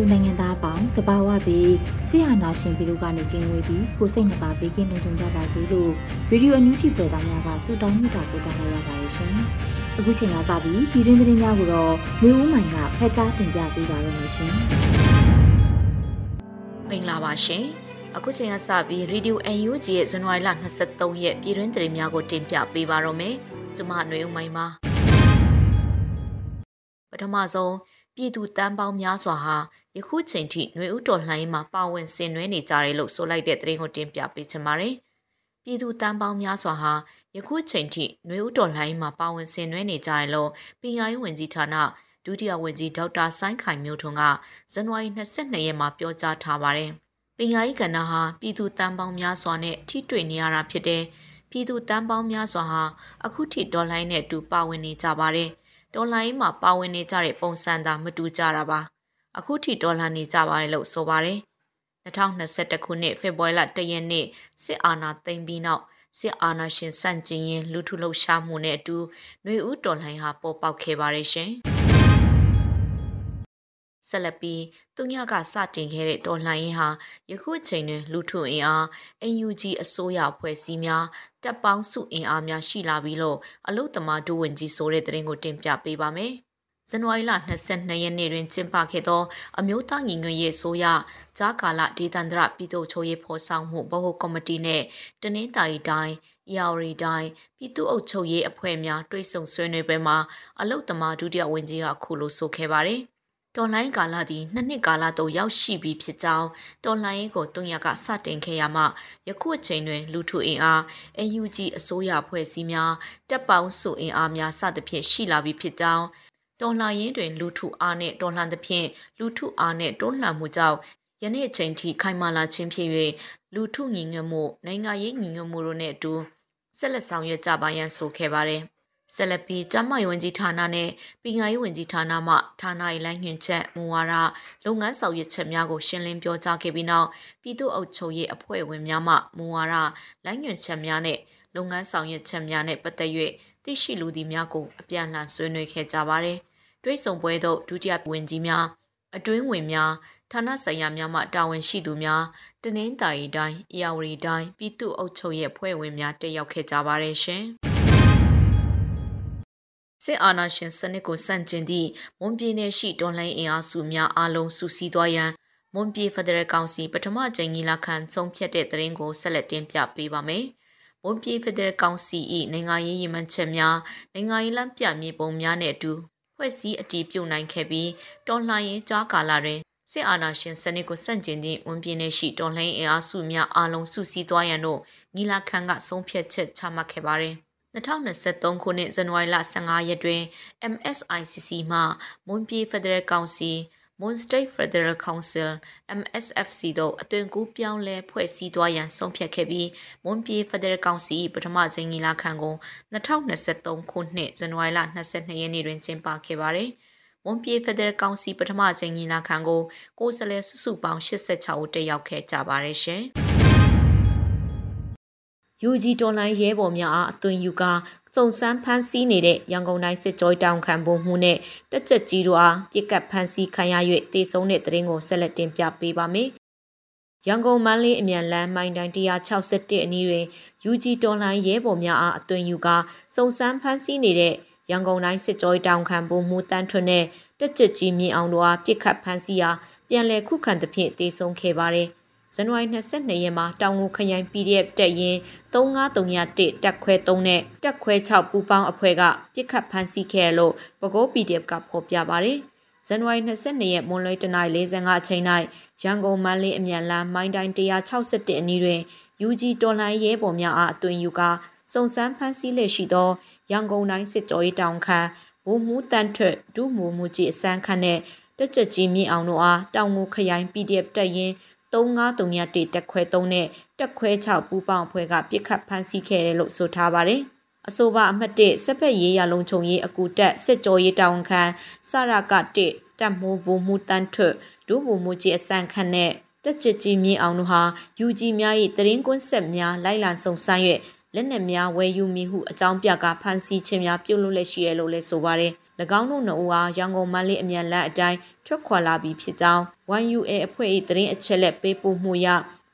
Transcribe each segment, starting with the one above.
သူနိုင်ငံသားအပေါင်းတဘာဝပြီးဆရာနာရှင်ပြည်တို့ကနေကင်းဝေးပြီးကိုစိတ်နှပါဘေးကင်းလုံခြုံကြပါစေလို့ရေဒီယိုအန်ယူဂျီပေါ်သားများကဆုတောင်းမြတ်တာပို့သလိုက်ရပါတယ်ရှင်။အခုချိန်ကစပြီးပြည်တွင်းသတင်းများကိုတော့မျိုးဦးမိုင်ကဖက်ကြားတင်ပြပေးပါရမရှင်။မင်္ဂလာပါရှင်။အခုချိန်ကစပြီးရေဒီယို UNG ရဲ့ဇန်နဝါရီလ23ရက်ပြည်တွင်းသတင်းများကိုတင်ပြပေးပါရမယ်။ကျွန်မຫນွေဦးမိုင်ပါ။ပထမဆုံးပြည်သူတန်းပေါင်းများစွာဟာ ယခုချိန်ထိຫນွေဥတော်လှန်ရေးမှာပါဝင်ဆင်နွှဲနေကြတယ်လို့ဆိုလိုက်တဲ့သတင်းကိုတင်ပြပေးချင်ပါတယ်။ပြည်သူတန်းပေါင်းများစွာဟာယခုချိန်ထိຫນွေဥတော်လှန်ရေးမှာပါဝင်ဆင်နွှဲနေကြတယ်လို့ပညာရေးဝန်ကြီးဌာနဒုတိယဝန်ကြီးဒေါက်တာဆိုင်းခိုင်မျိုးထွန်းကဇန်နဝါရီ22ရက်မှာပြောကြားထားပါတယ်။ပညာရေးကဏ္ဍဟာပြည်သူတန်းပေါင်းများစွာနဲ့ထိတွေ့နေရတာဖြစ်တဲ့ပြည်သူတန်းပေါင်းများစွာဟာအခုထိဒေါ်လာနဲ့အတူပါဝင်နေကြပါတယ်ဒေါ်လာရေးမှာပါဝင်နေကြတဲ့ပုံစံသာမတူကြတာပါ အခုထိဒေါ်လာနေကြပါတယ်လို့ဆိုပါတယ်2021ခုနှစ်ဖေဖော်ဝါရီလ1ရက်နေ့စစ်အာဏာသိမ်းပြီးနောက်စစ်အာဏာရှင်စန့်ကျင်ရင်လူထုလှုပ်ရှားမှုနဲ့အတူຫນွေဦးတော်လှန်ဟာပေါ်ပေါက်ခဲ့ပါတယ်ရှင်ဆက်လက်ပြီးသူညကစတင်ခဲ့တဲ့တော်လှန်ရေးဟာယခုအချိန်တွင်လူထုအင်အား UNG အစိုးရဖွဲ့စည်းများတပ်ပေါင်းစုအင်အားများရှိလာပြီလို့အလုသမာဒုဝန်ကြီးဆိုတဲ့သတင်းကိုတင်ပြပေးပါမယ်။ ဇန်နဝါရီလ22ရက်နေ့တွင်ကျင်းပခဲ့သော အမျိုးသားညီညွတ်ရေးအစိုးရဂျာကာလဒေသန္တရပြည်သူ့ချုပ်ရေးဖော်ဆောင်မှုဗဟိုကော်မတီနှင့်တနင်္သာရီတိုင်း၊ရာဝရီတိုင်းပြည်သူ့အုပ်ချုပ်ရေးအဖွဲ့များတွဲဆုံဆွေးနွေးပွဲမှာအလုသမာဒုတိယဝန်ကြီးကခုလိုဆိုခဲ့ပါတယ်။တော်လိုင်းကာလသည်နှစ်နှစ်ကာလသို့ရောက်ရှိပြီးဖြစ်ကြောင်းတော်လိုင်းကိုတွန်းရကစတင်ခဲ့ရမှယခုအချိန်တွင် လူထုအင်အား AUG အစိုးရဖွဲ့စည်းများတပ်ပေါင်းစုအင်အားများစသဖြင့်ရှိလာပြီးဖြစ်ကြောင်း တော်လှန်ရေးတွင်လူထုအားနှင့်တော်လှန်သဖြင့်လူထုအားနှင့်တွန်းလှန်မှုကြောင့်ယနေ့အချိန်ထိခိုင်မာလာခြင်းဖြစ်၍လူထုညီညွတ်မှုနိုင်ငံရေးညီညွတ်မှုတို့နဲ့အတူဆက်လက်ဆောင်ရွက်ကြပါရန်ဆိုခဲ့ပါတယ်။ဆက်လက်ပြီးကျမရေးဝန်ကြီးဌာနနဲ့ပညာရေးဝန်ကြီးဌာနမှဌာနရေးလိုင်းညွှန်ချက်မူဝါဒလုပ်ငန်းဆောင်ရွက်ချက်များကိုရှင်းလင်းပြောကြားခဲ့ပြီးနောက်ပြည်သူ့အုပ်ချုပ်ရေးအဖွဲ့ဝင်များမှမူဝါဒလိုင်းညွှန်ချက်များနဲ့လုပ်ငန်းဆောင်ရွက်ချက်များနဲ့ပတ်သက်၍သိရှိလူသည်များကိုအပြန်အလှန်ဆွေးနွေးခဲ့ကြပါတယ်။ တွဲဆောင်ပွဲသို့ဒုတိယဝန်ကြီးများအတွင်းဝင်များဌာနဆိုင်ရာများမှတာဝန်ရှိသူများတနင်္သာရီတိုင်း၊အေရဝတီတိုင်းပြည်သူ့အုပ်ချုပ်ရေးအဖွဲ့ဝင်များတက်ရောက်ခဲ့ကြပါတယ်ရှင်။စစ်အာဏာရှင်စနစ်ကိုစန့်ကျင်သည့်မွန်ပြည်နယ်ရှိဒေါ်လိုင်းအင်အားစုများအားလုံးစုစည်းသွားရန်မွန်ပြည်ဖက်ဒရယ်ကောင်စီပထမကြိမ်ကြီးလာခံဆုံးဖြတ်တဲ့သတင်းကိုဆက်လက်တင်ပြပေးပါမယ်။မွန်ပြည်ဖက်ဒရယ်ကောင်စီ၏နိုင်ငံရေးရည်မှန်းချက်များနိုင်ငံရေးလမ်းပြမြေပုံများနဲ့အတူ ဖွဲ့စည်းအတည်ပြုနိုင်ခဲ့ပြီးတော်လှန်ရေးကြားကာလတွင်စစ်အာဏာရှင်စနစ်ကိုစန့်ကျင်သည့်ဝန်ပြည်နယ်ရှိတော်လှန်ရေးအင်အားစုများအားလုံးစုစည်းသွားရန်တို့ညီလာခံကဆုံးဖြတ်ချက်ချမှတ်ခဲ့ပါတယ်။2023ခုနှစ်ဇန်နဝါရီလ15ရက်တွင် MSICC မှမွန်ပြည် Federal Council Moon State Federal Council MSFC တို့အသွင်ကူးပြောင်းလဲဖွဲ့စည်းသွားရန်ဆုံးဖြတ်ခဲ့ပြီးမွန်ပြည် Federal Council ပထမကြိမ်ညီလာခံကို2023ခုနှစ်ဇန်နဝါရီလ22ရက်နေ့တွင်ကျင်းပခဲ့ပါတယ်။မွန်ပြည် Federal Council ပထမကြိမ်ညီလာခံကိုကိုယ်စားလှယ်စုစုပေါင်း86ဦးတက်ရောက်ခဲ့ကြပါတယ်ရှင်။ UG တော်လိုင်းရဲဘော်များအားအသွင်ယူကာ စုံစမ်းဖမ်းဆီးနေတဲ့ရန်ကုန်တိုင်းစစ်ကြောတောင်ခံပုံမှုနဲ့တက်ချက်ကြီးတို့အားပြစ်ကတ်ဖမ်းဆီးခံရ၍တေဆုံးတဲ့တရင်ကိုဆက်လက်တင်ပြပေးပါမယ်။ရန်ကုန်မန်းလေးအမြန်လမ်းမိုင်တိုင်း161အနီးတွင် UG တော်လိုင်းရဲဘော်များအားအသွင်ယူကာစုံစမ်းဖမ်းဆီးနေတဲ့ရန်ကုန်တိုင်းစစ်ကြောရေးတောင်ခံဗိုလ်မှူးတန်းထွန်းနဲ့တက်ကြွကြီးမြင့်အောင်တို့အားပြစ်ခတ်ဖမ်းဆီးရာပြန်လည်ခုခံသဖြင့်တေဆုံးခဲ့ပါတယ်။ ဇန်နဝါရီ22ရက်မှာတောင်ငူခရိုင် PDF တက်ရင်35301တက်ခွဲ3နဲ့တက်ခွဲ6ပူပေါင်းအဖွဲ့ကပြစ်ခတ်ဖမ်းဆီးခဲ့လို့ပကိုး PDF ကဖော်ပြပါတယ်။ဇန်နဝါရီ22ရက်မွန်လွဲတနိုင်45အချိန်၌ရန်ကုန်မန္တလေးအမြန်လမ်းမိုင်းတိုင်း161အနီးတွင် UG တော်လှန်ရဲဘော်များအားအသွင်ယူကာစုံစမ်းဖမ်းဆီးလက်ရှိသောရန်ကုန်တိုင်းစစ်ကြောရေးတောင်ခမ်းဗိုလ်မှူးတန်းထွတ်ဒုမူမူကြီးအစမ်းခန့်နဲ့တက်ကြွကြီးမြင့်အောင်တို့အားတောင်ငူခရိုင် PDF တက်ရင် 3531တက်ခွဲ3နဲ့တက်ခွဲ6ပူပေါင်းအဖွဲ့ကပြစ်ခတ်ဖမ်းဆီးခဲ့တယ်လို့ဆိုထားပါတယ်။အဆိုပါအမှတ်1စက်ဖက်ရေးရလုံခြုံရေးအကူတက်စစ်ကြောရေးတောင်ခမ်းစရက1တက်မိုးဘူမူတန်းထွတ်ဒုဘူမူကြီးအစမ်းခန့်နဲ့တက်ကြွကြီးမြင့်အောင်တို့ဟာ UG များ၏တရင်ကွန်းဆက်များလိုက်လံစုံစမ်း၍လက်နက်များဝယ်ယူမိဟုအကြောင်းပြကဖမ်းဆီးခြင်းများပြုလုပ်လက်ရှိရလို့လည်းဆိုပါတယ်။၎ င်းတို့နှစ်ဦးဟာရန်ကုန်မန္တလေးအမြန်လမ်းအတိုင်းထွက်ခွာလာပြီးဖြစ်ကြောင်း 1UA အဖွဲ့၏သတင်းအချက်လက်ပေးပို့မှုရ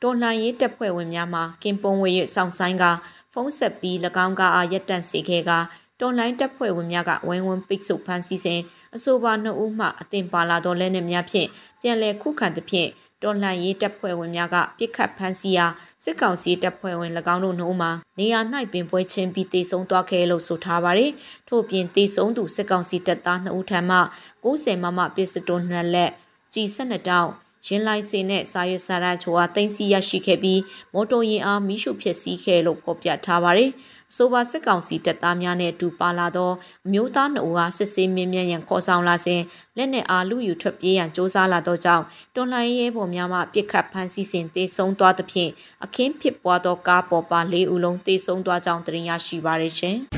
တော်လှန်ရေးတပ်ဖွဲ့ဝင်များမှကင်ပုံဝေ၍စောင့်ဆိုင်ကဖုံးဆက်ပြီး၎င်းကအားရက်တန့်စေခဲ့ကတော်လိုင်းတပ်ဖွဲ့ဝင်များကဝိုင်းဝန်းပိတ်ဆို့ဖမ်းဆီးစဉ်အဆိုပါနှစ်ဦးမှအသင်ပါလာသောလက်နက်များဖြင့်ပြန်လည်ခုခံသဖြင့် တော်လှန်ရေးတပ်ဖွဲ့ဝင်များကပြစ်ခတ်ဖမ်းဆီးရာစစ်ကောင်စီတပ်ဖွဲ့ဝင်၎င်းတို့နှုံးမှာနေရာ၌ပင်ပွဲချင်းပြီးတေဆုံးသွားခဲ့လို့ဆိုထားပါတယ်။ထို့ပြင်တေဆုံးသူစစ်ကောင်စီတပ်သား2ဦးထံမှ90မမပစ္စတို2လက်ကြီး12တောင်း ရင်လိုက်စင်နဲ့စာရွက်စာတမ်းချိုအားတင်စီရရှိခဲ့ပြီးမော်တော်ယာဉ်အားမိရှုဖြစ်စည်းခဲ့လို့ဖော်ပြထားပါတယ်။ဆိုပါစစ်ကောင်စီတပ်သားများနဲ့အတူပါလာသောအမျိုးသားနှုတ်အားစစ်ဆေးမြင်းမြန်းရန်ခေါ်ဆောင်လာစဉ်လက်နက်အားလူယူထွက်ပြေးရန်စ조사လာသောကြောင့်တွန်လှန်ရေးပေါ်များမှပြစ်ခတ်ဖမ်းဆီးစဉ်တေဆုံးသွားသဖြင့်အခင်းဖြစ်ပွားသောကားပေါ်ပါ၄ဦးလုံးတေဆုံးသွားကြောင်းသိရရှိပါရရှင်။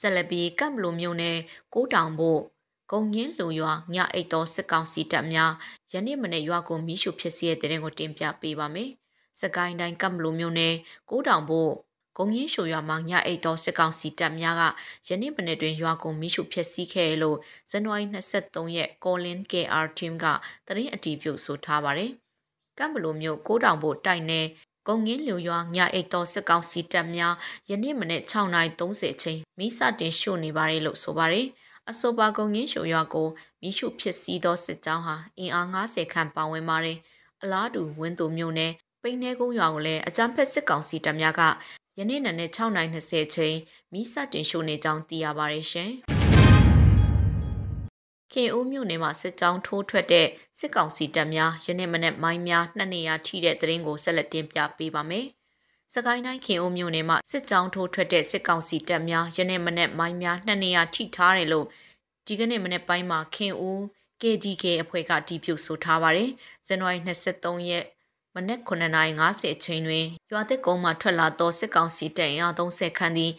ဆက်လက်ပြီးကမ်ဘလိုမြို့နယ်ကိုတောင်ဖို့ ကုံငင်းလူရွာညအိတ်သောစစ်ကောင်စီတပ်များယနေ့မနေ့ရွာကိုမိရှုဖြစ်စီတဲ့တဲ့ကိုတင်ပြပေးပါမယ်။စကိုင်းတိုင်းကမ်ဘလူမြို့နယ်ကိုးတောင်ဘို့ဂုံကြီးရှိုရွာမှာညအိတ်သောစစ်ကောင်စီတပ်များကယနေ့မနေ့တွင်ရွာကိုမိရှုဖျက်ဆီးခဲ့လို့ဇန်နဝါရီ23ရက် Colin KR team ကသတင်းအတည်ပြုဆိုထားပါတယ်။ကမ်ဘလူမြို့ကိုးတောင်ဘို့တိုက်နယ်ကုံငင်းလူရွာညအိတ်သောစစ်ကောင်စီတပ်များယနေ့မနေ့6:30အချိန်မိစတင်ရှို့နေပါတယ်လို့ဆိုပါတယ်။ အဆိုပါကုံငင်းရှိုရွာကိုမိရှုဖြစ်စည်းသောစစ်ကြောင်းဟာအင်အား90ခန့်ပါဝင်ပါတယ်။အလားတူဝင်းသူမြို့နယ်ပိန်းနေကုန်းရွာကိုလည်းအကြမ်းဖက်စစ်ကောင်စီတပ်များကယနေ့နံနက်6:20ချိန်မိစတင်ရှို့နေကြောင်းသိရပါတယ်ရှင်။ခင်ဦးမြို့နယ်မှာစစ်ကြောင်းထိုးထွက်တဲ့စစ်ကောင်စီတပ်များယနေ့မနေ့မိုင်းများနှစ်နေရာထိတဲ့တရင်ကိုဆက်လက်တင်ပြပေးပါမယ်။ စကိုင်းတိုင်းခင်ဦးမြို့နယ်မှာစစ်ကြောင်းထိုးထွက်တဲ့စစ်ကောင်စီတပ်များယနေ့မနေ့မိုင်းများနှစ်နေရာထိထားတယ်လို့ဒီကနေ့မနေ့ပိုင်းမှာခင်ဦး KDK အဖွဲ့ကတီးပြုဆိုထားပါတယ်။ဇန်နဝါရီ23ရက်မနက်9:50အချိန်တွင်ရွာသစ်ကုန်းမှထွက်လာသောစစ်ကောင်စီတပ်အင်အား30ခန်းသည်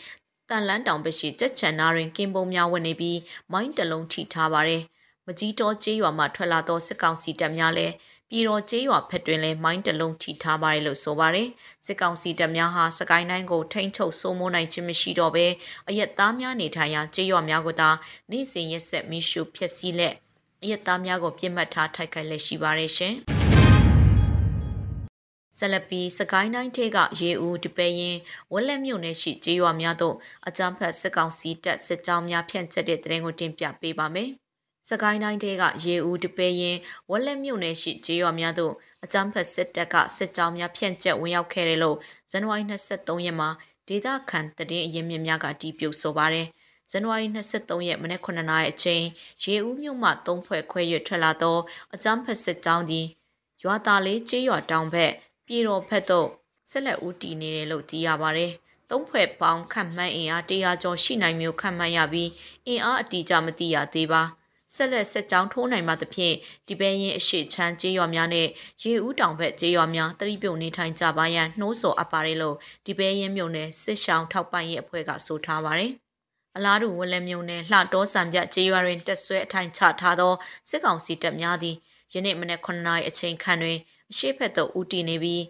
တန်လန်းတောင်ဘက်ရှိကြက်ချန်နာတွင်ကင်းပုံများဝင်နေပြီးမိုင်းတလုံးထိထားပါသည်မကြီးတော်ကျေးရွာမှထွက်လာသောစစ်ကောင်စီတပ်များလည်း ပြည်တော်ကျေးရွာဖက်တွင်လည်းမိုင်းတလုံးထိထားပါတယ်လို့ဆိုပါတယ်စစ်ကောင်စီတပ်များဟာစကိုင်းတိုင်းကိုထိန်းချုပ်စိုးမိုးနိုင်ခြင်းမရှိတော့ဘဲအရက်သားများနေထိုင်ရာကျေးရွာများကိုသာနေ့စဉ်ရက်ဆက်မိရှုဖျက်ဆီးလက်အရက်သားများကိုပြစ်မှတ်ထားထိုက်ခိုက်လက်ရှိပါတယ်ရှင်ဆက်လက်ပြီးစကိုင်းတိုင်းထဲကရေဦးတပယ်ရင်ဝက်လက်မြို့နယ်ရှိကျေးရွာများသို့အကြမ်းဖက်စစ်ကောင်စီတပ်စစ်ကြောင်းများဖြန့်ကျက်တဲ့တရင်ကိုတင်ပြပေးပါမယ်။ စကိုင်းတိုင်းထဲကရေဦးတပယ်ရင်ဝက်လက်မြို့နယ်ရှိကျေးရွာများသို့အကြမ်းဖက်စစ်တပ်ကစစ်ကြောင်းများဖြန့်ကျက်ဝင်ရောက်ခဲ့တယ်လို့ဇန်နဝါရီ23ရက်မှာဒေသခံတည်င်းအရင်မြများကတီးပြုတ်ဆိုပါတယ်။ဇန်နဝါရီ23ရက်မနက်9:00နာရီအချိန်ရေဦးမြို့မှသုံးဖွဲ့ခွဲရွထွက်လာသောအကြမ်းဖက်စစ်ကြောင်းသည်ရွာသားလေးကျေးရွာတောင်ဘက်ပြည်တော်ဖက်သို့ဆက်လက်ဦးတည်နေတယ်လို့သိရပါတယ်။သုံးဖွဲ့ပေါင်းခန့်မှန်းအင်အား100ကျော်ရှိနိုင်မျိုးခန့်မှန်းရပြီးအင်အားအတိအကျမသိရသေးပါ။ ဆက်လက်ဆက်ကြောင်းထိုးနိုင်မှသဖြင့်ဒီပဲရင်အရှိချမ်းကျေးရွာများနဲ့ရေဦးတောင်ဘက်ကျေးရွာများတတိပြုံနေထိုင်ကြပါရန်နှိုးဆော်အပ်ပါတယ်လို့ဒီပဲရင်မြို့နယ်စစ်ရှောင်းထောက်ပံ့ရေးအဖွဲ့ကဆိုထားပါတယ်။အလားတူဝက်လက်မြုံနယ်လှတော်စံပြကျေးရွာတွင်တက်ဆွဲအထိုင်ချထားသောစစ်ကောင်စီတပ်များသည်ယနေ့မနက်9နာရီအချိန်ခန့်တွင်အရှိဖက်သို့ဦးတည်နေပြီး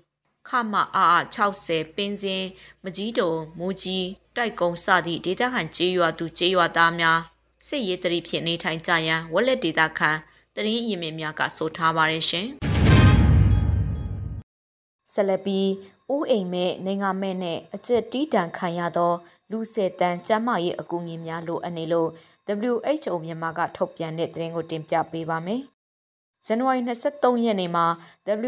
ခမအာအ60ပင်စင်မကြီးတုံမူကြီးတိုက်ကုံစသည့်ဒေသခံကျေးရွာသူကျေးရွာသားများ စစ်ရေးတရီဖြစ်နေထိုင်ကြရန်ဝက်လက်ဒေသခံတရင်အရင်များကဆိုထားပါရရှင်ဆက်လက်ပြီးအိုးအိမ်မဲ့နိုင်ငံမဲ့နဲ့အကျက်တီးတန်ခံရသော လူဆယ်တန်းကျန်းမာရေးအကူအညီများလိုအပ်နေလို့ WHO မြန်မာကထုတ်ပြန်တဲ့သတင်းကိုတင်ပြပေးပါမယ်။ဇန်နဝါရီ23ရက်နေ့မှာ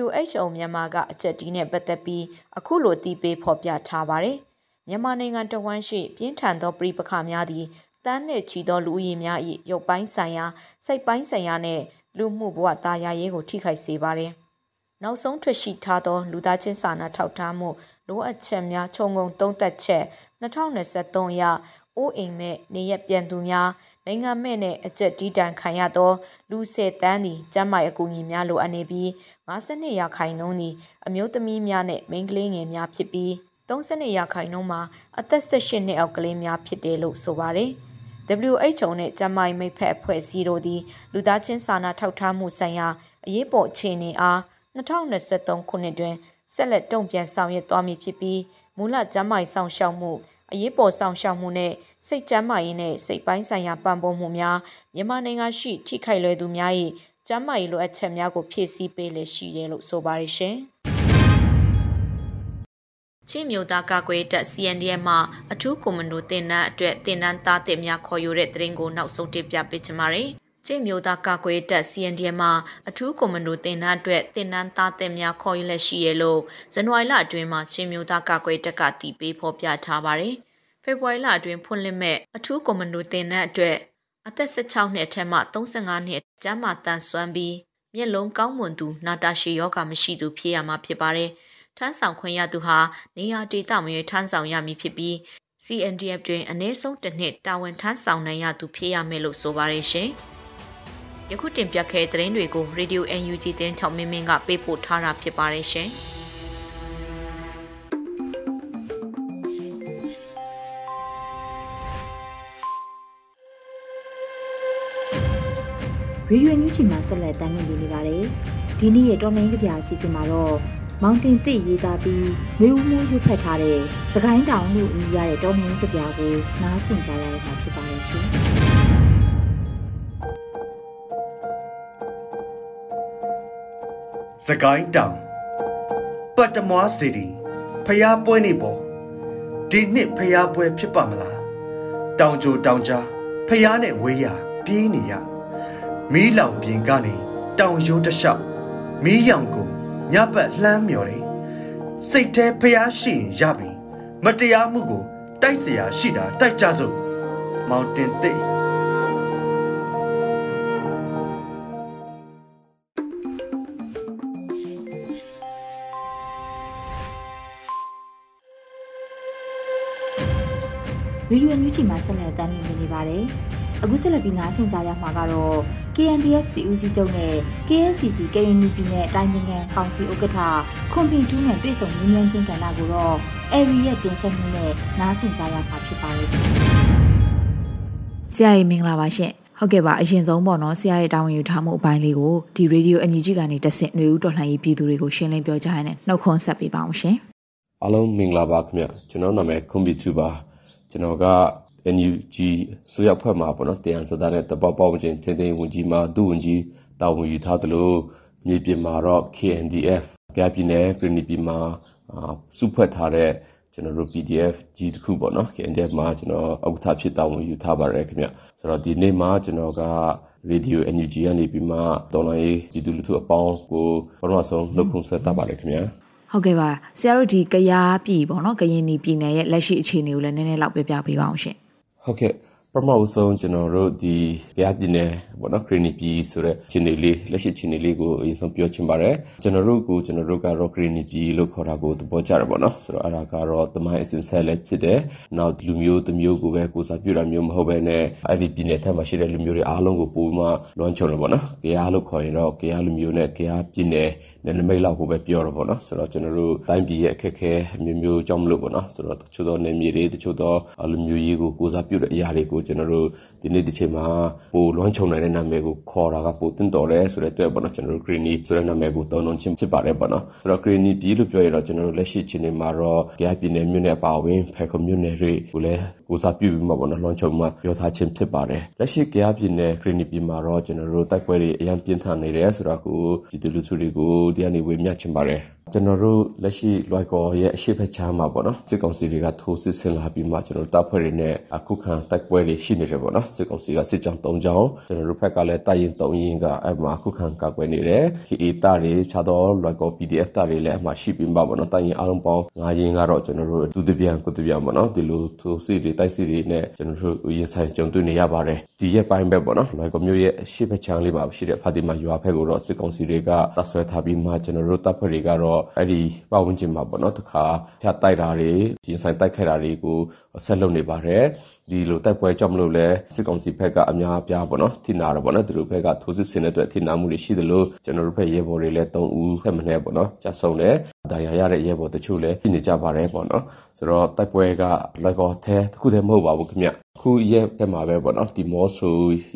WHO မြန်မာကအချက်တီးနဲ့ပတ်သက်ပြီးအခုလိုတည်ပေးဖော်ပြထားပါတယ်။မြန်မာနိုင်ငံတဝန်းရှိပြင်းထန်သောပြည်ပခါများသည့် တန်းနဲ့ချီသောလူဦးရေများ၏ရုပ်ပိုင်းဆိုင်ရာစိတ်ပိုင်းဆိုင်ရာနဲ့လူမှုဘဝတာယာရေးကိုထိခိုက်စေပါတယ်။နောက်ဆုံးထွက်ရှိထားသော လူသားချင်းစာနာထောက်ထားမှုလိုအပ်ချက်များခြုံငုံသုံးသပ်ချက်2023အရအိုးအိမ်မဲ့နေရပြန်သူများနိုင်ငံမဲ့နဲ့အကျက်တီးတန်ခံရသော လူဆယ်တန်းသည်ကျန်းမာရေးအကူအညီများလိုအပ်နေပြီး52ရာခိုင်နှုန်းသည်အမျိုးသမီးများနဲ့မိန်းကလေးငယ်များဖြစ်ပြီး32ရာခိုင်နှုန်းမှာအသက်18နှစ်အောက်ကလေးများဖြစ်တယ်လို့ဆိုပါတယ်။ WHO နဲ့ကျန်းမာရေးမိတ်ဖက်အဖွဲ့အစည်းတို့သည်လူသားချင်းစာနာထောက်ထားမှုဆိုင်ရာအရေးပေါ်အခြေအနေအား2023ခုနှစ်တွင်ဆက်လက်တုံ့ပြန်ဆောင်ရွက်သွားမည်ဖြစ်ပြီးမူလကျန်းမာရေးဆောင်ရှောက်မှုအရေးပေါ်ဆောင်ရှောက်မှုနဲ့စိတ်ကျန်းမာရေးနဲ့စိတ်ပိုင်းဆိုင်ရာပံ့ပိုးမှုများမြန်မာနိုင်ငံရှိထိခိုက်လွယ်သူများ၏ကျန်းမာရေးလိုအပ်ချက်များကိုဖြည့်ဆည်းပေးလျက်ရှိတယ်လို့ဆိုပါရရှင်။ ချင်းမျိုးသားကာကွယ်တပ် CNDF မှအထူးကွန်မန်ဒိုတင်နန်းအတွက်တင်နန်းသားတင်များခေါ်ယူတဲ့တရင်ကိုနောက်ဆုံးတင်ပြပေးချင်ပါတယ်။ချင်းမျိုးသားကာကွယ်တပ် CNDF မှအထူးကွန်မန်ဒိုတင်နန်းအတွက်တင်နန်းသားတင်များခေါ်ယူလက်ရှိရလို့ဇန်နဝါရီလအတွင်းမှာချင်းမျိုးသားကာကွယ်တပ်ကတည်ပေးဖော်ပြထားပါတယ်။ဖေဖော်ဝါရီလအတွင်းဖွင့်လှစ်မဲ့အထူးကွန်မန်ဒိုတင်နန်းအတွက်အသက်16နှစ်အထက်မှ35နှစ်ကျန်းမာတန်ဆွမ်းပြီးမျက်လုံးကောင်းမွန်သူနာတာရှည်ယောဂမရှိသူဖြစ်ရမှာဖြစ်ပါတယ်။ ထမ်းဆောင်ခွင့်ရသူဟာနေရာဒေသမရွေးထမ်းဆောင်ရမည်ဖြစ်ပြီး CNDF တွင်အနည်းဆုံးတစ်နှစ်တာဝန်ထမ်းဆောင်နိုင်ရသူဖြစ်ရမယ်လို့ဆိုပါရရှင်။ယခုတင်ပြခဲ့တဲ့သတင်းတွေကို Radio NUG တင်ထောက်မင်းမင်းကပေးပို့ထားတာဖြစ်ပါတယ်ရှင်။ရေဒီယိုညူချီမှာဆက်လက်တင်ပြနေပါတယ်။ဒီနေ့ရဲ့တော်လိုင်းကြပြအစီအစဉ်မှာတော့ မောင်တင်သစ်ရေးသားပြီးမျိုးမှုရွတ်ဖတ်ထားတဲ့စကိုင်းတောင်လို့အမည်ရတဲ့တောမင်းကြပြကိုနားဆင်ကြရတာဖြစ်ပါရဲ့ရှင်။စကိုင်းတောင်ပတ်တမွားစီတီဖျားပွဲနေပေါ်ဒီနှစ်ဖျားပွဲဖြစ်ပါမလားတောင်ကြိုတောင်ကြားဖျားနဲ့ဝေးရပြေးနေရမီးလောင်ပြင်ကနေတောင်ရိုးတလျှောက်မီးရောင်ကို ညပတ်လှမ်းမြော်တယ်စိတ်แท้ဖျားရှိရင်ရပြီမတရားမှုကိုတိုက်เสียရှိတာတိုက်ကြစို့မောင်တင်သိရေဒီယိုမြူချီမှာဆက်လက်တင်ပြနေပါတယ် အခုဆက်လက်ပြီးနားဆင်ကြရမှာကတော့ KNDF စီဦးစီးချုပ်နဲ့ KSCC ကရင်နီပြည်နယ်အတိုင်းနိုင်ငံကောင်စီဥက္ကဋ္ဌခွန်ပင်တူးနဲ့တွေ့ဆုံမြင်းမြန်းချင်းကဏ္ဍကိုတော့ Airy ရဲ့တင်ဆက်မှုနဲ့နားဆင်ကြရမှာဖြစ်ပါရဲ့ရှင်။ဆရာကြီးမင်္ဂလာပါရှင်။ဟုတ်ကဲ့ပါအရင်ဆုံးပေါ့နော်ဆရာရဲ့တာဝန်ယူထားမှုအပိုင်းလေးကိုဒီရေဒီယိုအန်ဂျီကနေတက်ဆင့်ຫນွေဦးတော်လှန်ရေးပြည်သူတွေကိုရှင်းလင်းပြောကြားရတဲ့နှုတ်ခွန်းဆက်ပေးပါအောင်ရှင်။အားလုံးမင်္ဂလာပါခင်ဗျ။ကျွန်တော်နာမည်ခွန်ပီတူပါ။ကျွန်တော်က NUG ဆိုရဖွဲ့မှာပေါ့နော်တရားစသားနဲ့တပေါပေါချင်းချင်းချင်းဝင်ကြီးမှာသူ့ဝင်ကြီးတာဝန်ယူထားသလိုမြေပြင်မှာတော့ KNDF ကပြည်နယ်ပြည်နယ်ပြည်မှာစုဖွဲ့ထားတဲ့ကျွန်တော်တို့ PDF ကြီးတစ်ခုပေါ့နော် KNDF မှာကျွန်တော်ဥက္ကဋ္ဌဖြစ်တာဝန်ယူထားပါတယ်ခင်ဗျဆိုတော့ဒီနေ့မှာကျွန်တော်က Radio NUG ကနေပြီးမှတော်လိုင်းပြည်သူလူထုအပေါင်းကိုပထမဆုံးနှုတ်ခွန်းဆက်တာပါတယ်ခင်ဗျဟုတ်ကဲ့ပါဆရာတို့ဒီကရားပြည်ပေါ့နော်ကရင်ပြည်နယ်ရဲ့လက်ရှိအခြေအနေကိုလည်းနည်းနည်းလောက်ပြပြပေးပါအောင်ရှင် ဟုတ်ကဲ့ ပထမဆုံးကျွန်တော်တို့ဒီကြားပြည်နယ်ပေါ့နော်ခရီနီပြည်ဆိုတဲ့ခြေနေလေးလက်ရှိခြေနေလေးကိုအရင်ဆုံးပြောချင်ပါတယ်ကျွန်တော်တို့ကိုကျွန်တော်တို့ကတော့ခရီနီပြည်လို့ခေါ်တာကိုသဘောကျတယ်ပေါ့နော်ဆိုတော့အဲ့ဒါကတော့တမိုင်းအစဉ်ဆက်လည်းဖြစ်တယ်နောက်လူမျိုးတစ်မျိုးကိုပဲကိုစားပြုတာမျိုးမဟုတ်ဘဲနဲ့အဲ့ဒီပြည်နယ်ထက်မှာရှိတဲ့လူမျိုးတွေအားလုံးကိုပို့မှလွှမ်းခြုံတယ်ပေါ့နော်ကြားလို့ခေါ်ရင်တော့ကြားလူမျိုးနဲ့ကြားပြည်နယ်နယ်နိမိတ်လောက်ကိုပဲပြောတော့ပေါ့နော်ဆိုတော့ကျွန်တော်တို့တိုင်းပြည်ရဲ့အခက်အခဲမျိုးမျိုးကြောင့်မလို့ပေါ့နော်ဆိုတော့တချို့သောနယ်မြေတွေတချို့သောလူမျိုးရေးကိုကိုစားပြုတဲ့အရာတွေကိုကျွန်တော်တို့ဒီနေ့ဒီချိန်မှာပိုလွှမ်းခြုံနိုင်တဲ့နာမည်ကိုခေါ်တာကပိုတင်တော်တယ်ဆိုတဲ့အတွက်ပေါ့နော်ကျွန်တော်တို့ Greeny ဆိုတဲ့နာမည်ကိုတောင်းလုံးချင်းဖြစ်ပါတယ်ပေါ့နော်ဆိုတော့ Greeny ပြည်လို့ပြောရတော့ကျွန်တော်တို့လက်ရှိချိန်မှာတော့ကြားပြည်နယ်မြို့နယ်အပါအဝင်ဖဲခုံမြို့နယ်တွေကိုလည်းကိုစားပြုပြီးမှပေါ့နော်လွှမ်းခြုံမှပြောထားခြင်းဖြစ်ပါတယ်လက်ရှိကြားပြည်နယ် Greeny ပြည်မှာတော့ကျွန်တော်တို့တိုက်ပွဲတွေအရင်ပြင်းထန်နေတယ်ဆိုတော့ကိုပြည်သူလူထုတွေကိုဒီကနေဝေမျှချင်ပါတယ် ကျွန်တော်တို့လက်ရှိလွိုက်ကော်ရဲ့အရှိတ်ဖက်ချမ်းမှာပေါ့နော်စစ်ကောင်စီတွေကထိုးစစ်ဆင်လာပြီးမှကျွန်တော်တို့တပ်ဖွဲ့တွေနဲ့အခုခံတိုက်ပွဲတွေရှိနေတယ်ပေါ့နော်စစ်ကောင်စီကစစ်ကြောင်း၃ကြောင်းကျွန်တော်တို့ဘက်ကလည်းတိုက်ရင်၃ရင်ကအဲ့မှာအခုခံကာကွယ်နေတယ် KA တာတွေခြားတော့လွိုက်ကော် PDF တာတွေလည်းအမှရှိပြီးမှပေါ့နော်တိုက်ရင်အားလုံးပေါင်း၅ရင်ကတော့ကျွန်တော်တို့ဒုတိယကိုတပြပေါ့နော်ဒီလိုထိုးစစ်တွေတိုက်စစ်တွေနဲ့ကျွန်တော်တို့ရင်ဆိုင်ကြုံတွေ့နေရပါတယ်ဒီရက်ပိုင်းပဲပေါ့နော်လွိုက်ကော်မျိုးရဲ့အရှိတ်ဖက်ချမ်းလေးပါရှိတဲ့ဖာတီမာရွာဖက်ကိုတော့စစ်ကောင်စီတွေကတပ်ဆွဲထားပြီးမှကျွန်တော်တို့တပ်ဖွဲ့တွေကတော့အဲ့ဒီပတ်ဝန်းကျင်မှာပေါ့နော်တခါဖြတ်တိုက်တာတွေရင်ဆိုင်တိုက်ခိုက်တာတွေကိုဆက်လုပ်နေပါတယ်ဒီလိုတိုက်ပွဲကြောင့်မလို့လဲစစ်ကောင်စီဘက်ကအများအပြားပေါ့နော်ထိနာတော့ပေါ့နော်သူတို့ဘက်ကထိုးစစ်ဆင်တဲ့အတွက်ထိနာမှုတွေရှိတယ်လို့ကျွန်တော်တို့ဘက်ရဲဘော်တွေလည်း၃ဦးဖက်မနဲ့ပေါ့နော်ကြဆုံးတယ်ဒါရရတဲ့ရဲဘော်တချို့လည်းရှိနေကြပါတယ်ပေါ့နော်ဆိုတော့တိုက်ပွဲကလက်ကောထဲတစ်ခုတည်းမဟုတ်ပါဘူးခင်ဗျ ခုရက်ဘက်မှာပဲပေါ့နော်ဒီမော့ဆူ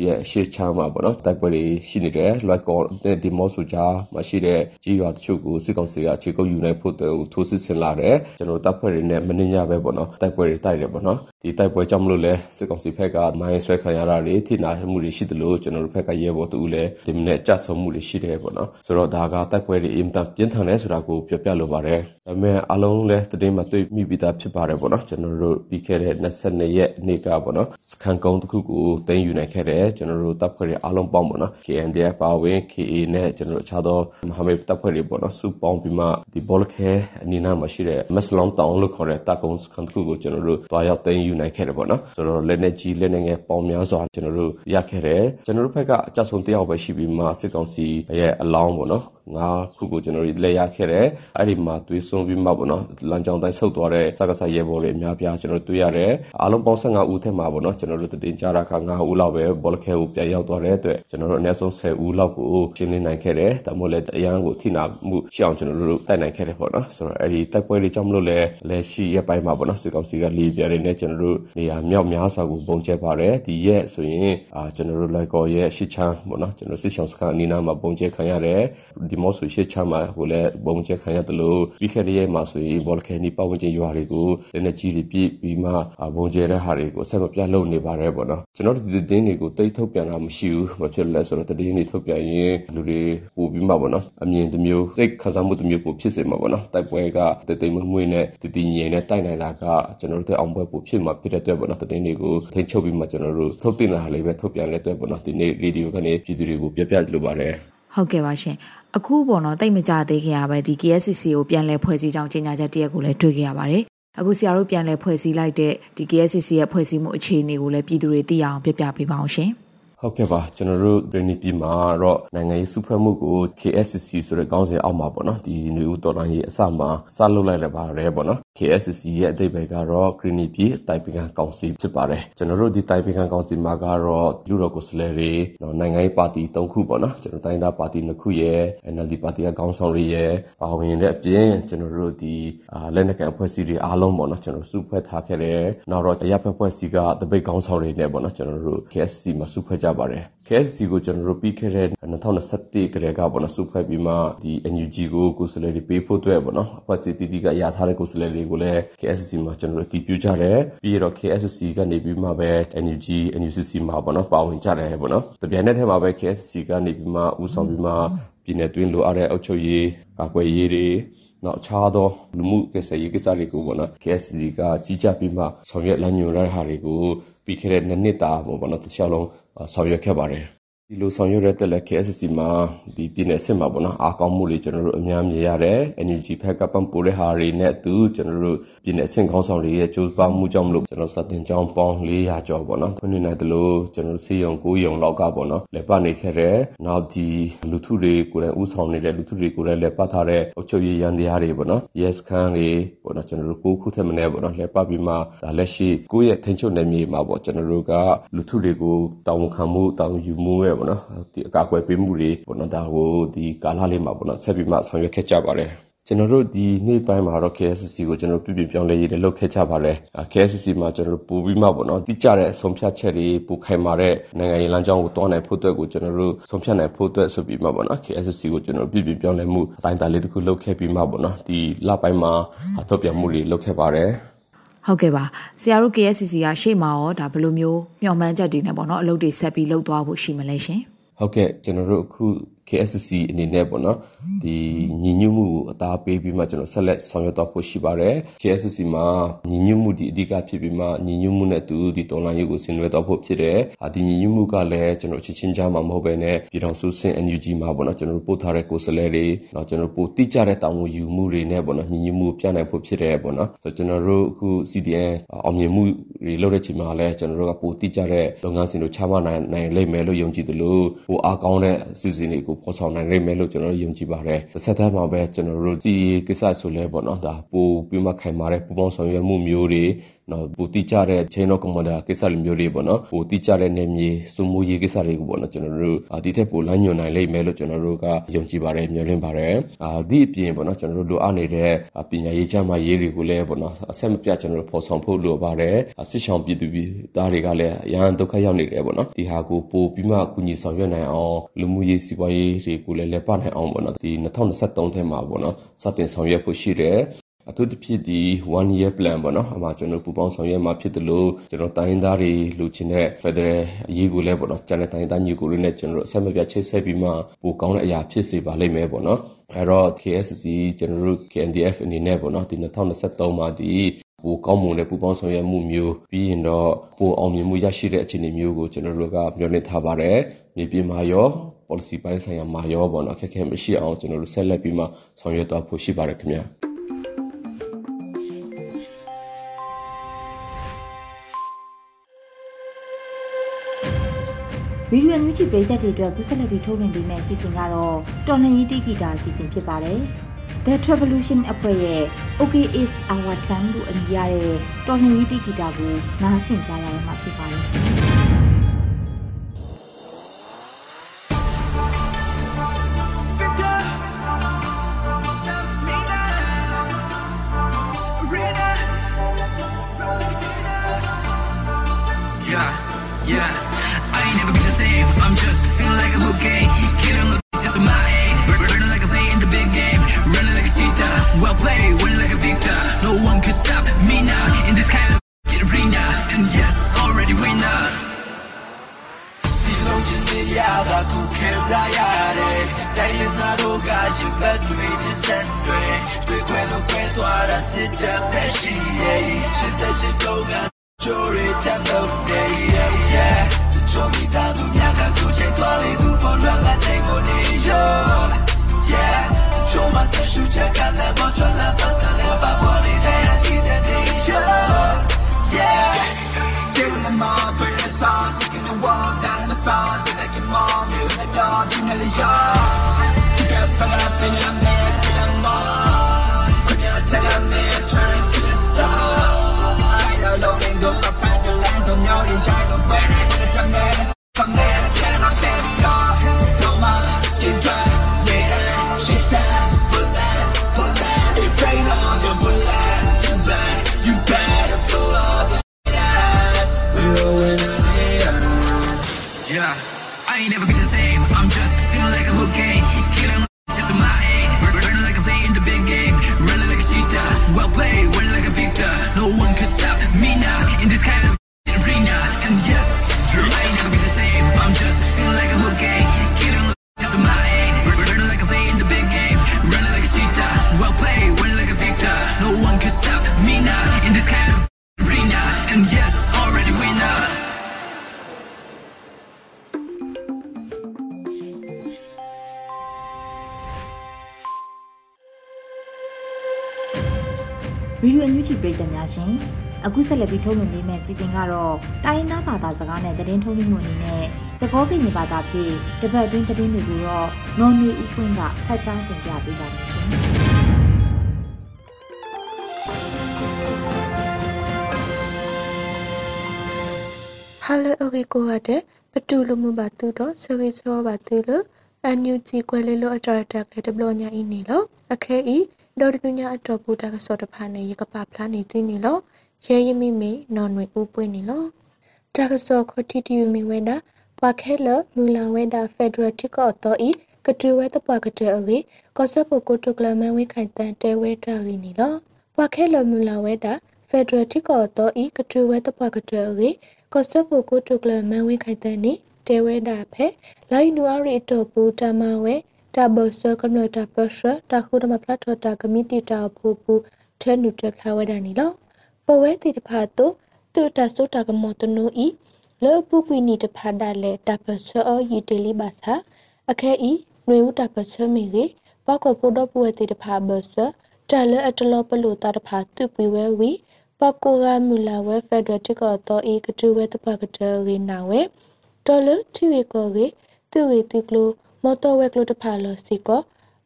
ရဲ့အရှိချမ်းမှာပေါ့နော်တိုက်ပွဲတွေရှိနေတယ်လွိုက်ကောနဲ့ဒီမော့ဆူကြားမှာရှိတဲ့ကြီးရွာတချို့ကိုစစ်ကောင်စီကခြေကုပ်ယူနိုင်ဖို့ထိုးစစ်ဆင်လာတယ်ကျွန်တော်တပ်ဖွဲ့တွေနဲ့မနှင်းညပဲပေါ့နော်တိုက်ပွဲတွေတိုက်တယ်ပေါ့နော်ဒီတိုက်ပွဲကြောင့်မလို့လဲစစ်ကောင်စီဘက်ကမိုင်းဆွဲခံရတာတွေထိနာမှုတွေရှိတယ်လို့ကျွန်တော်တို့ဘက်ကရဲဘော်တူလည်းဒီမနေ့ကြဆုံမှုတွေရှိတယ်ပေါ့နော်ဆိုတော့ဒါကတိုက်ပွဲတွေအင်တန်ပြင်းထန်တယ်ဆိုတာကိုပြောပြလိုပါတယ်ဒါပေမဲ့အလုံးလဲတည်င်းမှာတွေ့မိပြီးသားဖြစ်ပါတယ်ပေါ့နော်ကျွန်တော်တို့ပြီးခဲ့တဲ့22ရက်နေ့ကပေါ့နော်စခန်းကုန်းတစ်ခုကိုတင်ယူနိုင်ခဲ့တယ်ကျွန်တော်တို့တပ်ဖွဲ့တွေအားလုံးပေါင်းပေါ့နော် KNDF ပါဝင် KA နဲ့ကျွန်တော်တို့အခြားသောမဟာမိတ်တပ်ဖွဲ့တွေပေါ့နော်စုပေါင်းပြီးမှဒီဘောလခဲအနီးနားမှာရှိတဲ့မက်စလွန်တောင်လို့ခေါ်တဲ့တပ်ကုန်းစခန်းတစ်ခုကိုကျွန်တော်တို့တွားရောက်တင်ယူနိုင်ခဲ့တယ်ပေါ့နော်ဆိုတော့လက်နဲ့ကြီးလက်နဲ့ငယ်ပေါင်းများစွာကျွန်တော်တို့ရခဲ့တယ်ကျွန်တော်တို့ဘက်ကအကြဆုံးတယောက်ပဲရှိပြီးမှစစ်ကောင်စီရဲ့အလောင်းပေါ့နော် ငါခုကိုကျွန်တော်တို့လက်ရခဲ့တယ်အဲ့ဒီမှာသွေးစွန်းပြီးမှပေါ့နော်လမ်းကြောင်းတိုင်းဆုတ်သွားတဲ့စကားဆရဲဘော်တွေအများပြားကျွန်တော်တို့တွေ့ရတယ်အားလုံးပေါင်း15ဦးထက်မှာပေါ့နော်ကျွန်တော်တို့တင်ကြတာက9ဦးလောက်ပဲဘောလခဲကိုပြန်ရောက်သွားတဲ့အတွက်ကျွန်တော်တို့အနည်းဆုံး10ဦးလောက်ကိုရှင်းလင်းနိုင်ခဲ့တယ်ဒါမှမဟုတ်လည်းအရန်ကိုထိနာမှုရှောင်ကျွန်တော်တို့တိုက်နိုင်ခဲ့တယ်ပေါ့နော်ဆိုတော့အဲ့ဒီတိုက်ပွဲတွေကြောင့်မလို့လည်းလက်ရှိရက်ပိုင်းမှာပေါ့နော်စစ်ကောင်စီကလေးပြတယ်နဲ့ကျွန်တော်တို့နေရာမြောက်များစွာကိုပုံကျဲပါတယ်ဒီရက်ဆိုရင်အာကျွန်တော်တို့လိုက်ကော်ရဲ့ရှစ်ချမ်းပေါ့နော်ကျွန်တော်စစ်ဆောင်စခန်းအနီးနားမှာပုံကျဲခံရတယ်ဒီမော့ဆိုရှစ်ချမ်းမှာဟိုလည်းပုံကျဲခံရတယ်လို့ပြီးခဲ့တဲ့ရက်မှာဆိုရင်ဘောလခဲနီပတ်ဝန်းကျင်ရွာတွေကိုလက်နက်ကြီးတွေပြည့်ပြီးမှပုံကျဲတဲ့ဟာတွေကိုဆက်မပြတ်လုပ်နေပါတယ်ပေါ့နော်ကျွန်တော်တို့ဒီတင်းတွေကိုတိတ်ထုတ်ပြန်တာမရှိဘူးဘာဖြစ်လဲဆိုတော့တတင်းတွေထုတ်ပြန်ရင်လူတွေပို့ပြီးမှပေါ့နော်အမြင်တစ်မျိုးစိတ်ခံစားမှုတစ်မျိုးပို့ဖြစ်စေမှာပေါ့နော်တိုက်ပွဲကတိတ်တိတ်မွေ့နဲ့တည်တည်ငြိမ်နဲ့တိုက်နိုင်တာကကျွန်တော်တို့အောင်ပွဲပို့ဖြစ်မှာဖြစ်တဲ့အတွက်ပေါ့နော်တတင်းတွေကိုထိချုပ်ပြီးမှကျွန်တော်တို့ထုတ်တင်တာလေးပဲထုတ်ပြန်တဲ့အတွက်ပေါ့နော်ဒီနေ့ရေဒီယိုကနေပြည်သူတွေကိုပြပြလိုပါတယ် ဟုတ်ကဲ့ပါရှင်အခုပေါ့နော်တိတ်မကြသေးခင်ရပဲဒီ KSCC ကိုပြန်လဲဖွဲ့စည်းကြောင်းကြေညာချက်တရက်ကိုလည်းတွေ့ခဲ့ရပါတယ်အခုဆရာတို့ပြန်လဲဖွဲ့စည်းလိုက်တဲ့ဒီ KSCC ရဲ့ဖွဲ့စည်းမှုအခြေအနေကိုလည်းပြည်သူတွေသိအောင်ပြပြပေးပါအောင်ရှင် ဟုတ်ကဲ့ပါကျွန်တော်တို့ပြည်နေပြည်မှာတော့နိုင်ငံရေးစုဖွဲ့မှုကို KSCC ဆိုတဲ့ခေါင်းစဉ်အောက်မှာပေါ့နော်ဒီနေဦးတော်လိုင်းရေးအစမှာစလုပ်လိုက်ရပါတယ်ပေါ့နော် KSCC ရဲ့အတိတ်ပဲကတော့ Green ပြည်တိုင်ပင်ခံကောင်စီဖြစ်ပါတယ်ကျွန်တော်တို့ဒီတိုင်ပင်ခံကောင်စီမှာကတော့လူတော်ကိုယ်စားလှယ်တွေနော်နိုင်ငံရေးပါတီ၃ခုပေါ့နော်ကျွန်တော်တိုင်းသားပါတီ၂ခုရဲ့ NLD ပါတီကခေါင်းဆောင်တွေရဲ့ပါဝင်တဲ့အပြင်ကျွန်တော်တို့ဒီလက်နက်ကန်အဖွဲ့အစည်းတွေအားလုံးပေါ့နော်ကျွန်တော်စုဖွဲ့ထားခဲ့တယ်နောက်တော့ရဖက်ဖွဲ့စည်းကတပိတ်ခေါင်းဆောင်တွေနဲ့ပေါ့နော်ကျွန်တော်တို့ KSCC မှာစုဖွဲ့ကြပါတယ် KSC ကိုကျွန်တော်တို့ပြီးခဲ့တဲ့2021ကတည်းကပေါ့နော်စုဖွဲ့ပြီးမှဒီ NUG ကိုကိုယ်စားလှယ်တွေပေးဖို့အတွက်ပေါ့နော်အဖွဲ့အစည်းတည်တည်ကရထားတဲ့ကိုယ်စားလှယ်တွေကိုလည်း KSC မှာကျွန်တော်တို့အတည်ပြုကြတယ်ပြီးတော့ KSC ကနေပြီးမှပဲ NUG NUCC မှာပေါ့နော်ပါဝင်ကြတယ်ပေါ့နော်တပြိုင်နက်တည်းမှာပဲ KSC ကနေပြီးမှဦးဆောင်ပြီးမှပြည်내တွင်းလိုအပ်တဲ့အုပ်ချုပ်ရေးကာကွယ်ရေးတွေနောက်အခြားသောလူမှုကိစ္စရေးကိစ္စတွေကိုပေါ့နော် KSC ကကြီးကြပ်ပြီးမှဆောင်ရွက်လမ်းညွှန်ရတဲ့ဟာတွေကို ပြီးခဲ့တဲ့နှစ်နှစ်တာပေါ့နော်တစ်ခြားလုံး ဆောင်ရွက်ခဲ့ပါတယ် ဒီလိုဆောင်ရွက်ရတဲ့လက် KSC မှာဒီပြည်နယ်စစ်မှာပေါ့နော်အားကောင်းမှုတွေကျွန်တော်တို့အများမြင်ရတယ် NUG ဖက်ကပံ့ပိုးတဲ့ဟာတွေနဲ့အတူကျွန်တော်တို့ပြည်နယ်စစ်ခေါင်းဆောင်တွေရဲ့ကြိုးပမ်းမှုကြောင့်မလို့ကျွန်တော်စတင်ကြောင်းပေါင်း400ကျော်ပေါ့နော်ခွင့်နေတယ်လို့ကျွန်တော်စေယုံ9ယုံလောက်ကပေါ့နော်လက်ပတ်နေခဲ့တဲ့နောက်ဒီလူထုတွေကိုယ်တိုင်ဥဆောင်နေတဲ့လူထုတွေကိုယ်တိုင်လက်ပတ်ထားတဲ့အုပ်ချုပ်ရေးရန်တရားတွေပေါ့နော် yes ခန်းတွေပေါ့နော်ကျွန်တော်တို့9ခုထက်မနည်းပေါ့နော်လက်ပတ်ပြီးမှဒါလက်ရှိကိုယ့်ရဲ့ထိန်းချုပ်နယ်မြေမှာပေါ့ကျွန်တော်တို့ကလူထုတွေကိုတောင်းခံမှုတောင်းယူမှုရဲ့ပေါ့နော်ဒီအကာအကွယ်ပေးမှုတွေပေါ့နော်ဒါကိုဒီကာလလေးမှာပေါ့နော်ဆက်ပြီးမှဆောင်ရွက်ခဲ့ကြပါတယ်ကျွန်တော်တို့ဒီနေ့ပိုင်းမှာတော့ KSCC ကိုကျွန်တော်ပြည်ပြပြောင်းလဲရေးလည်းလုပ်ခဲ့ကြပါလဲ KSCC မှာကျွန်တော်တို့ပို့ပြီးမှပေါ့နော်တိကျတဲ့အဆုံးဖြတ်ချက်တွေပို့ခိုင်မာတဲ့နိုင်ငံရေးလမ်းကြောင်းကိုတွန်းနိုင်ဖို့အတွက်ကိုကျွန်တော်တို့ဆုံးဖြတ်နိုင်ဖို့အတွက်ဆိုပြီးမှပေါ့နော် KSCC ကိုကျွန်တော်ပြည်ပြပြောင်းလဲမှုအတိုင်းအတာလေးတစ်ခုလုပ်ခဲ့ပြီးမှပေါ့နော်ဒီလပိုင်းမှာထုတ်ပြန်မှုတွေလုပ်ခဲ့ပါတယ် ဟုတ်ကဲ့ပါဆရာတို့ KSCC ကရှေ့မှာရောဒါဘယ်လိုမျိုးမျှော်မှန်းချက်တွေနဲ့ပေါ့နော်အလုပ်တွေဆက်ပြီးလုပ်သွားဖို့ရှိမလဲရှင်ဟုတ်ကဲ့ကျွန်တော်တို့အခု KSC အနေနဲ့ပေါ့နော်ဒီညီညွတ်မှုကိုအသားပေးပြီးမှကျွန်တော်ဆက်လက်ဆောင်ရွက်တော့ဖို့ရှိပါတယ် KSC မှာညီညွတ်မှုဒီအဓိကဖြစ်ပြီးမှညီညွတ်မှုနဲ့တူဒီတော်လိုင်းရေးကိုဆင်နွှဲတော့ဖို့ဖြစ်တယ်ဒီညီညွတ်မှုကလည်းကျွန်တော်ချစ်ချင်းကြားမှာမဟုတ်ဘဲနဲ့ပြည်တော်စုစင် NUG မှာပေါ့နော်ကျွန်တော်ပို့ထားတဲ့ကိုယ်စားလှယ်တွေတော့ကျွန်တော်ပို့တိကျတဲ့တာဝန်ယူမှုတွေနဲ့ပေါ့နော်ညီညွတ်မှုပြနိုင်ဖို့ဖြစ်တယ်ပေါ့နော်ဆိုတော့ကျွန်တော်တို့အခု CDN အောင်မြင်မှုတွေလုပ်တဲ့ချိန်မှာလည်းကျွန်တော်တို့ကပိုတိကျတဲ့လုပ်ငန်းစဉ်တွေချမှတ်နိုင်နိုင်လိမ့်မယ်လို့ယုံကြည်တယ်လို့ဟိုအားကောင်းတဲ့အစီအစဉ်တွေကိုဖော်ဆောင်နိုင်လိမ့်မယ်လို့ကျွန်တော်တို့ယုံကြည်ပါတယ်တစ်ဆက်တည်းမှာပဲကျွန်တော်တို့ဒီကိစ္စဆိုလဲပေါ့နော်ဒါပိုပြီးမှခိုင်မာတဲ့ပူပေါင်းဆောင်ရွက်မှုမျိုးတွေ နော်ပိုတိကျတဲ့ chain of commander ကိစ္စလိုမျိုးတွေပေါ့နော်ပိုတိကျတဲ့နေမြေစုမှုရေးကိစ္စတွေကိုပေါ့နော်ကျွန်တော်တို့ဒီထက်ပိုလမ်းညွှန်နိုင်လိမ့်မယ်လို့ကျွန်တော်တို့ကယုံကြည်ပါတယ်မျှော်လင့်ပါတယ်အာဒီအပြင်ပေါ့နော်ကျွန်တော်တို့လိုအပ်နေတဲ့ပညာရေးချမ်းမာရေးတွေကိုလည်းပေါ့နော်အဆက်မပြတ်ကျွန်တော်တို့ဖော်ဆောင်ဖို့လိုပါတယ်စစ်ဆောင်ပြည်သူပြည်သားတွေကလည်းအရန်ဒုက္ခရောက်နေတယ်ပေါ့နော်ဒီဟာကိုပိုပြီးမှကူညီဆောင်ရွက်နိုင်အောင်လူမှုရေးစီးပွားရေးတွေကိုလည်းလက်ပနိုင်အောင်ပေါ့နော်ဒီ2023ထဲမှာပေါ့နော်စတင်ဆောင်ရွက်ဖို့ရှိတယ် အထူးသဖြင့်ဒီ1 year plan ပေါ့နော်အမှကျွန်တော်ပူပေါင်းဆောင်ရွက်မှာဖြစ်တယ်လို့ကျွန်တော်တိုင်းသားတွေလူချင်းတဲ့ Federal အရေးကိုလည်းပေါ့နော်ကျန်တဲ့တိုင်းသားညီကိုတွေနဲ့ကျွန်တော်အဆက်မပြတ်ချိတ်ဆက်ပြီးမှပိုကောင်းတဲ့အရာဖြစ်စေပါလိမ့်မယ်ပေါ့နော်အဲ့တော့ KSC ကျွန်တော်တို့ KNDF အနေနဲ့ပေါ့နော်ဒီ2023မှာဒီပိုကောင်းမွန်တဲ့ပူပေါင်းဆောင်ရွက်မှုမျိုးပြီးရင်တော့ပိုအောင်မြင်မှုရရှိတဲ့အခြေအနေမျိုးကိုကျွန်တော်တို့ကမျှော်လင့်ထားပါတယ်မြေပြင်မှာရော policy ပိုင်းဆိုင်ရာမှာရောပေါ့နော်ခက်ခဲမရှိအောင်ကျွန်တော်တို့ဆက်လက်ပြီးမှဆောင်ရွက်သွားဖို့ရှိပါတယ်ခင်ဗျာ ဗီဒီယိုအမျိုးကြီးပရိသတ်တွေအတွက်ကူးဆက်လက်ပြီးထုတ်လွှင့်ပေးမယ့်အစီအစဉ်ကတော့တော်လှန်ရေးတိဂီတာအစီအစဉ်ဖြစ်ပါတယ်။ The Revolution အဖွဲ့ရဲ့ Okay is our time လို့အမည်ရတဲ့တော်လှန်ရေးတိဂီတာကိုနားဆင်ကြရမှာဖြစ်ပါလိမ့်ရှင်။။ ဗီဒီယိုအန်ယူဂျီပရိ time. သတ်များရှင် အခုဆက်လက်ပြီးထုတ်လွှင့်ပေးမယ့်စီစဉ်ကတော့တိုင်းရင်းသားဘာသာစကားနဲ့သတင်းထုတ်လွှင့်မှုအနေနဲ့စကောကရင်ဘာသာဖြင့်တပတ်တွင်းသတင်းတွေကိုတော့နော်နေဦးခွင်းကဖတ်ကြားတင်ပြပေးပါမယ်ရှင်။ Hello okay ကိုဟာတဲ့ပတူလူမှုပါတူတော့ဆိုရီဆိုပါတူလို့အန်ယူဂျီကွဲလေးလို့အတော်တက်ကလေးတဘလို့ညာအင်းနေလို့အခဲဤဒေါ်ဒနညာအတော်ပူတာကစောတဖာနေရကပဖလားနေသိနေလို့ ရဲရမိမေနော်နွေဦးပွင့်နေလို့တာကစောခတိတီမီဝဲတာပခဲလမူလာဝဲတာဖက်ဒရယ်တစ်ကောတော့ဤကတူဝဲတပွားကတဲ့အေကောဆပ်ပိုကိုတုကလမန်ဝဲခိုင်တန်တဲဝဲတာရင်းနေလို့ပခဲလမူလာဝဲတာဖက်ဒရယ်တစ်ကောတော့ဤကတူဝဲတပွားကတဲ့အေကောဆပ်ပိုကိုတုကလမန်ဝဲခိုင်တန်နေတဲတဲဝဲတာဖဲလိုင်းနူအရီတော့ပူတမဝဲတာဘဆကနတာပစတာခုဒမပလတ်ထတာကမီတီတာဖူပူထဲနူတဖလာဝဲတာနီလောပ ဝဲတီတဖာတော့တူတာဆိုတာကမောတနူဤလောပူပီနီတဖာဒါလေတာပဆောယီတလီဘာသာအခဲဤနွေဦးတာပဆောမီရေပောက်ကိုပိုတော့ပဝဲတီတဖာဘဆတာလအတလောပလိုတာတဖာသူပီဝဲဝီပကိုကမူလာဝဲဖက်ဒရယ်တစ်ကတော့ဤကတူဝဲတပကတရီနာဝဲတော်လတီရီကိုရေသူရီတီကလိုမော်တော်ဝဲကလိုတဖာလောစီကော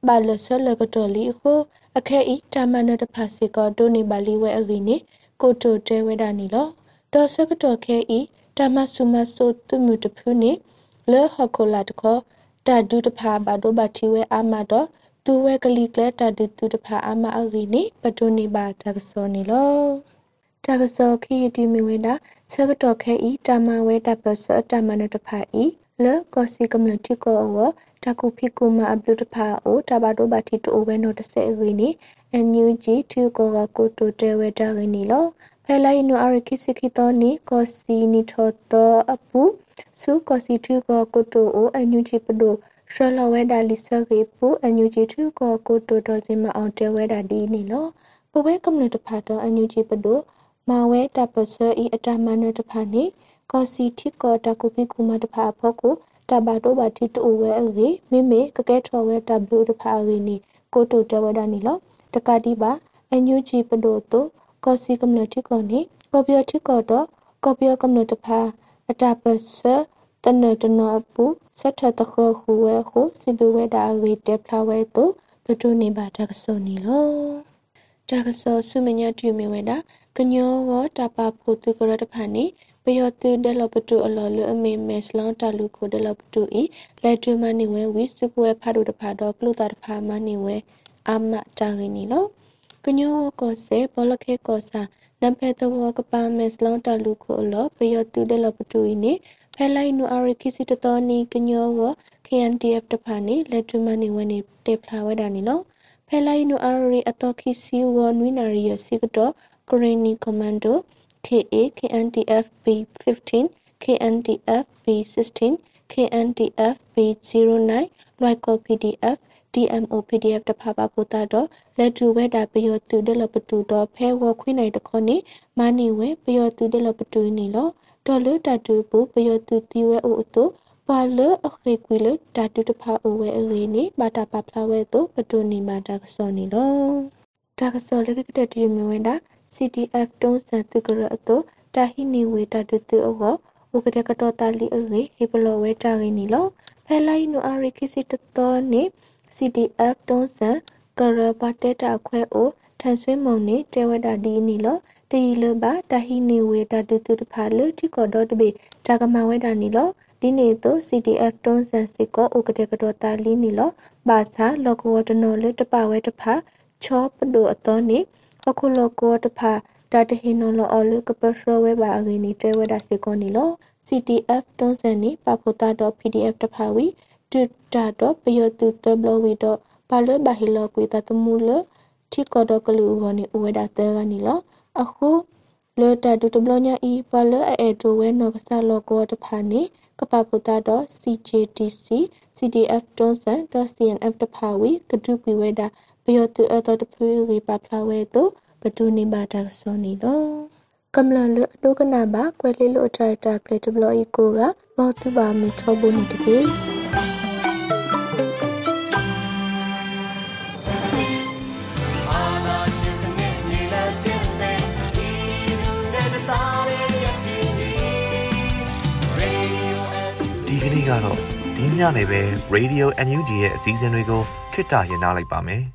ဘာလဆလကတော်လီကိုအခဲဤတာမနတဖာစီကောဒိုနေပါလီဝဲအဂီနေ ကိုတိုတဲဝဲတာနီလောတော်ဆကတော်ခဲဤတာမဆုမဆုသူမှုတဖူးနေလေဟခိုလာတခောတာဒူတဖာဘာဒိုဘာတီဝဲအာမတော့သူဝဲကလီကလက်တာဒူသူတဖာအာမအဂီနေပတိုနေပါတကစောနေလောတကစောခိတီမီဝဲတာဆကတော်ခဲဤတာမဝဲတာပစတာမနတဖာဤလေကောစီကမ္လတီကိုဝ တကူဖိကူမအဘလူတဖာအိုတဘာဒိုဘာတီတိုဝဲနိုတဆေရီနီအန်ယူဂျီတူကိုကကိုတိုတဲဝဲတာရင်းနီလောဖဲလိုက်နူအရခိစခိတောနီကောစီနီထောတောအပူစုကောစီတူကိုကိုတိုအိုအန်ယူဂျီပဒိုရှလဝဲဒါလီဆဂေပူအန်ယူဂျီတူကိုကိုတိုတော်စင်မအောင်တဲဝဲတာဒီနီလောပဝဲကမ္လတဖာတော့အန်ယူဂျီပဒိုမဝဲတပဆဤအတမနတဖာနီကောစီတီကောတကူပိကူမတဖာဖို့ကို တဘာတိုဘာတီတူဝဲအေမိမေကကဲထော်ဝဲ W တဖာအေနီကိုတိုတဝဲဒါနီလောတကတိပါအန်ယူဂျီပဒိုတိုကောစီကမ္လတိကောနီကောပြောတိကောတော့ကောပြောကမ္လတဖာအတပစတနတနပူစထတခခုဝဲခုစီဘဝဲဒါအေတက်ဖလာဝဲတိုပတူနေပါတကဆောနီလောတကဆောဆုမညာတူမီဝဲတာကညောဝတပါဖို့သူကရတဖာနီ ပယောတူဒလပတူအလော်လအမေမဲစလောင်းတလူကိုဒလပတူဤလက်တူမနေဝဲဝီစုကွဲဖာဒုတဖာတော့ကလုတာတဖာမနေဝဲအာမတာရင်းနီလောကညောဝကောစေဘောလခေကောစာနံဖဲတော့ကပါမဲစလောင်းတလူကိုအလော်ပယောတူဒလပတူဤနေဖဲလိုက်နူအရခိစီတတော်နီကညောဝ KNDF တဖာနေလက်တူမနေဝဲနေတေဖလာဝဲတာနီလောဖဲလိုက်နူအရအတော်ခိစီဝနွိနာရီယစီကတော့ဂရင်းနီကွန်မန်ဒို KA KNDF B15 KNDF B16 KNDF B09 လွိုက်ကော PDF DMO PDF တဖာပါပိုတာတော့လက်တူဝဲတာပယောတူဒလပတူတော့ဖဲဝခွိနိုင်တခေါနေမနီဝဲပယောတူဒလပတူနေလောတော်လတတူပူပယောတူတီဝဲအိုအတူပါလအခရေကွေလတတူတဖာအိုဝဲအေနေဘာတာပါဖလာဝဲတော့ပတူနေမှာတာကစောနေလောတာကစောလကတတူမြဝဲတာ CTF တုံးစံသူကရအတုတာဟိနီဝေတာတူတူအောဥကရကတော့တာလီအေဟေပလောဝဲတာရင်းနီလောဖဲလိုက်နူအရိခိစီတတော်နေ CTF တုံးစံကရပါတက်တာခွဲအိုထန်ဆွေးမုံနေတဲဝတာဒီနီလောတီလဘတာဟိနီဝေတာတူတူတဖာလတိကောဒတ်ဘေတာကမဝဲတာနီလောဒီနေတော့ CTF တုံးစံစစ်ကောဥကရကတော့တာလီနီလောဘာသာလောကဝတနောလတပဝဲတဖာချောပဒိုအတော်နေ အခုလောကောတဖာတာတဟိနောလောအလုကပစရဝဲပါအဂိနီတဲဝဲတာစေကောနီလော CTF တွန်းစန်နီပဖိုတာ .pdf တဖာဝီတူတာတော့ပယောတူတဘလဝီတော့ပါလဘဟီလောကွေတာတမူလထိကောတော့ကလူဟောနီဥဝဲတာတဲကနီလောအခုလောတာတူတဘလညာဤပါလအဲတိုဝဲနောကဆာလောကောတဖာနီကပပူတာတော့ CJTC CDF တွန်းစန် .cnf တဖာဝီကဒုပီဝဲတာ ပယောတူအတော်တဖူရီပါဖလာဝဲတော့ဘဒူနေပါတာစောနီတော့ကမ္လလအတုကနာပါကွယ်လေးလိုထရတာကလေတဘလီကိုကမောတူပါမီထောဘူးနေတကေဒီကနေ့ကတော့ဒီညနေပဲ Radio NUG ရဲ့အစည်းအဝေးကိုခਿੱတရရလိုက်ပါမယ်။